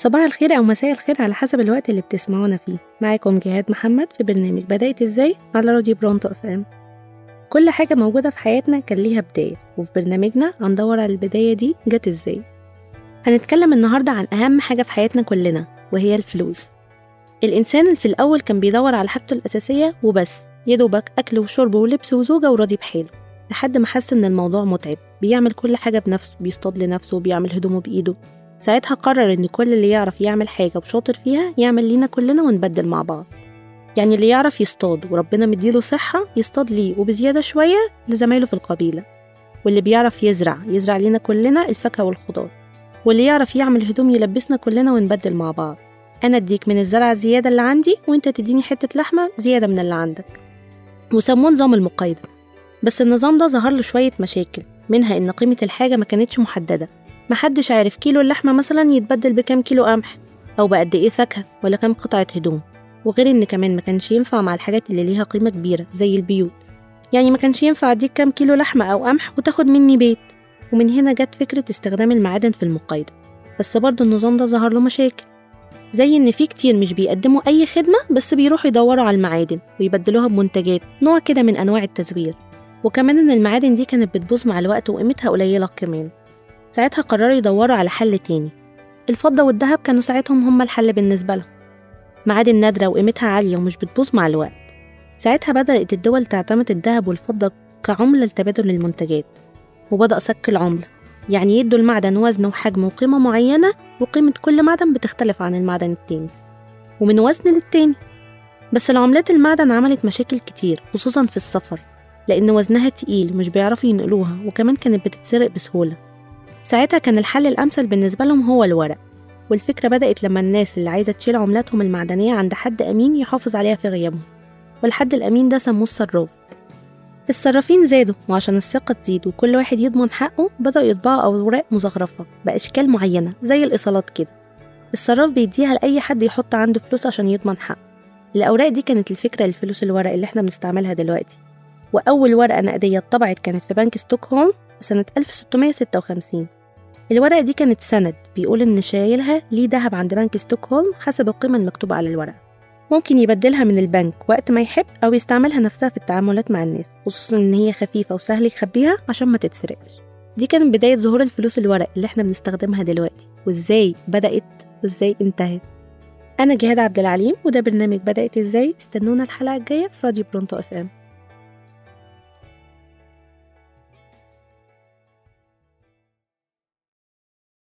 صباح الخير أو مساء الخير على حسب الوقت اللي بتسمعونا فيه. معاكم جهاد محمد في برنامج بداية إزاي على راديو برونتو إف إم. كل حاجة موجودة في حياتنا كان ليها بداية وفي برنامجنا هندور على البداية دي جت إزاي. هنتكلم النهاردة عن أهم حاجة في حياتنا كلنا وهي الفلوس. الإنسان في الأول كان بيدور على حاجته الأساسية وبس يدوبك أكل وشرب ولبس وزوجة وراضي بحاله لحد ما حس إن الموضوع متعب. بيعمل كل حاجة بنفسه بيصطاد لنفسه وبيعمل هدومه بإيده. ساعتها قرر إن كل اللي يعرف يعمل حاجة وشاطر فيها يعمل لينا كلنا ونبدل مع بعض. يعني اللي يعرف يصطاد وربنا مديله صحة يصطاد ليه وبزيادة شوية لزمايله في القبيلة. واللي بيعرف يزرع يزرع لينا كلنا الفاكهة والخضار. واللي يعرف يعمل هدوم يلبسنا كلنا ونبدل مع بعض. أنا أديك من الزرع الزيادة اللي عندي وأنت تديني حتة لحمة زيادة من اللي عندك. وسموه نظام المقايضة. بس النظام ده ظهر له شوية مشاكل منها إن قيمة الحاجة ما كانتش محددة. محدش عارف كيلو اللحمة مثلا يتبدل بكام كيلو قمح أو بقد إيه فاكهة ولا كام قطعة هدوم. وغير إن كمان ما كانش ينفع مع الحاجات اللي ليها قيمة كبيرة زي البيوت. يعني ما كانش ينفع أديك كام كيلو لحمة أو قمح وتاخد مني بيت. ومن هنا جت فكرة استخدام المعادن في المقايضة. بس برضه النظام ده ظهر له مشاكل. زي إن في كتير مش بيقدموا أي خدمة بس بيروحوا يدوروا على المعادن ويبدلوها بمنتجات نوع كده من أنواع التزوير. وكمان إن المعادن دي كانت بتبوظ مع الوقت وقيمتها قليلة كمان. ساعتها قرروا يدوروا على حل تاني. الفضة والذهب كانوا ساعتهم هما الحل بالنسبة لهم. معادن نادرة وقيمتها عالية ومش بتبوظ مع الوقت. ساعتها بدأت الدول تعتمد الذهب والفضة كعملة لتبادل المنتجات. وبدأ سك العملة يعني يدوا المعدن وزن وحجم وقيمة معينة وقيمة كل معدن بتختلف عن المعدن التاني. ومن وزن للتاني. بس العملات المعدن عملت مشاكل كتير خصوصا في السفر لأن وزنها تقيل مش بيعرفوا ينقلوها وكمان كانت بتتسرق بسهولة. ساعتها كان الحل الأمثل بالنسبة لهم هو الورق. والفكرة بدأت لما الناس اللي عايزة تشيل عملاتهم المعدنية عند حد أمين يحافظ عليها في غيابهم. والحد الأمين ده سموه الصراف. الصرافين زادوا وعشان الثقة تزيد وكل واحد يضمن حقه بدأوا يطبعوا أوراق مزخرفة بأشكال معينة زي الإيصالات كده. الصراف بيديها لأي حد يحط عنده فلوس عشان يضمن حقه. الأوراق دي كانت الفكرة للفلوس الورق اللي إحنا بنستعملها دلوقتي. وأول ورقة نقدية اتطبعت كانت في بنك ستوكهولم سنة 1656 الورقة دي كانت سند بيقول إن شايلها ليه دهب عند بنك ستوكهولم حسب القيمة المكتوبة على الورقة. ممكن يبدلها من البنك وقت ما يحب أو يستعملها نفسها في التعاملات مع الناس خصوصا إن هي خفيفة وسهل يخبيها عشان ما تتسرقش. دي كانت بداية ظهور الفلوس الورق اللي إحنا بنستخدمها دلوقتي. وإزاي بدأت؟ وإزاي انتهت؟ أنا جهاد عبد العليم وده برنامج بدأت إزاي؟ استنونا الحلقة الجاية في راديو برونتو إف إم.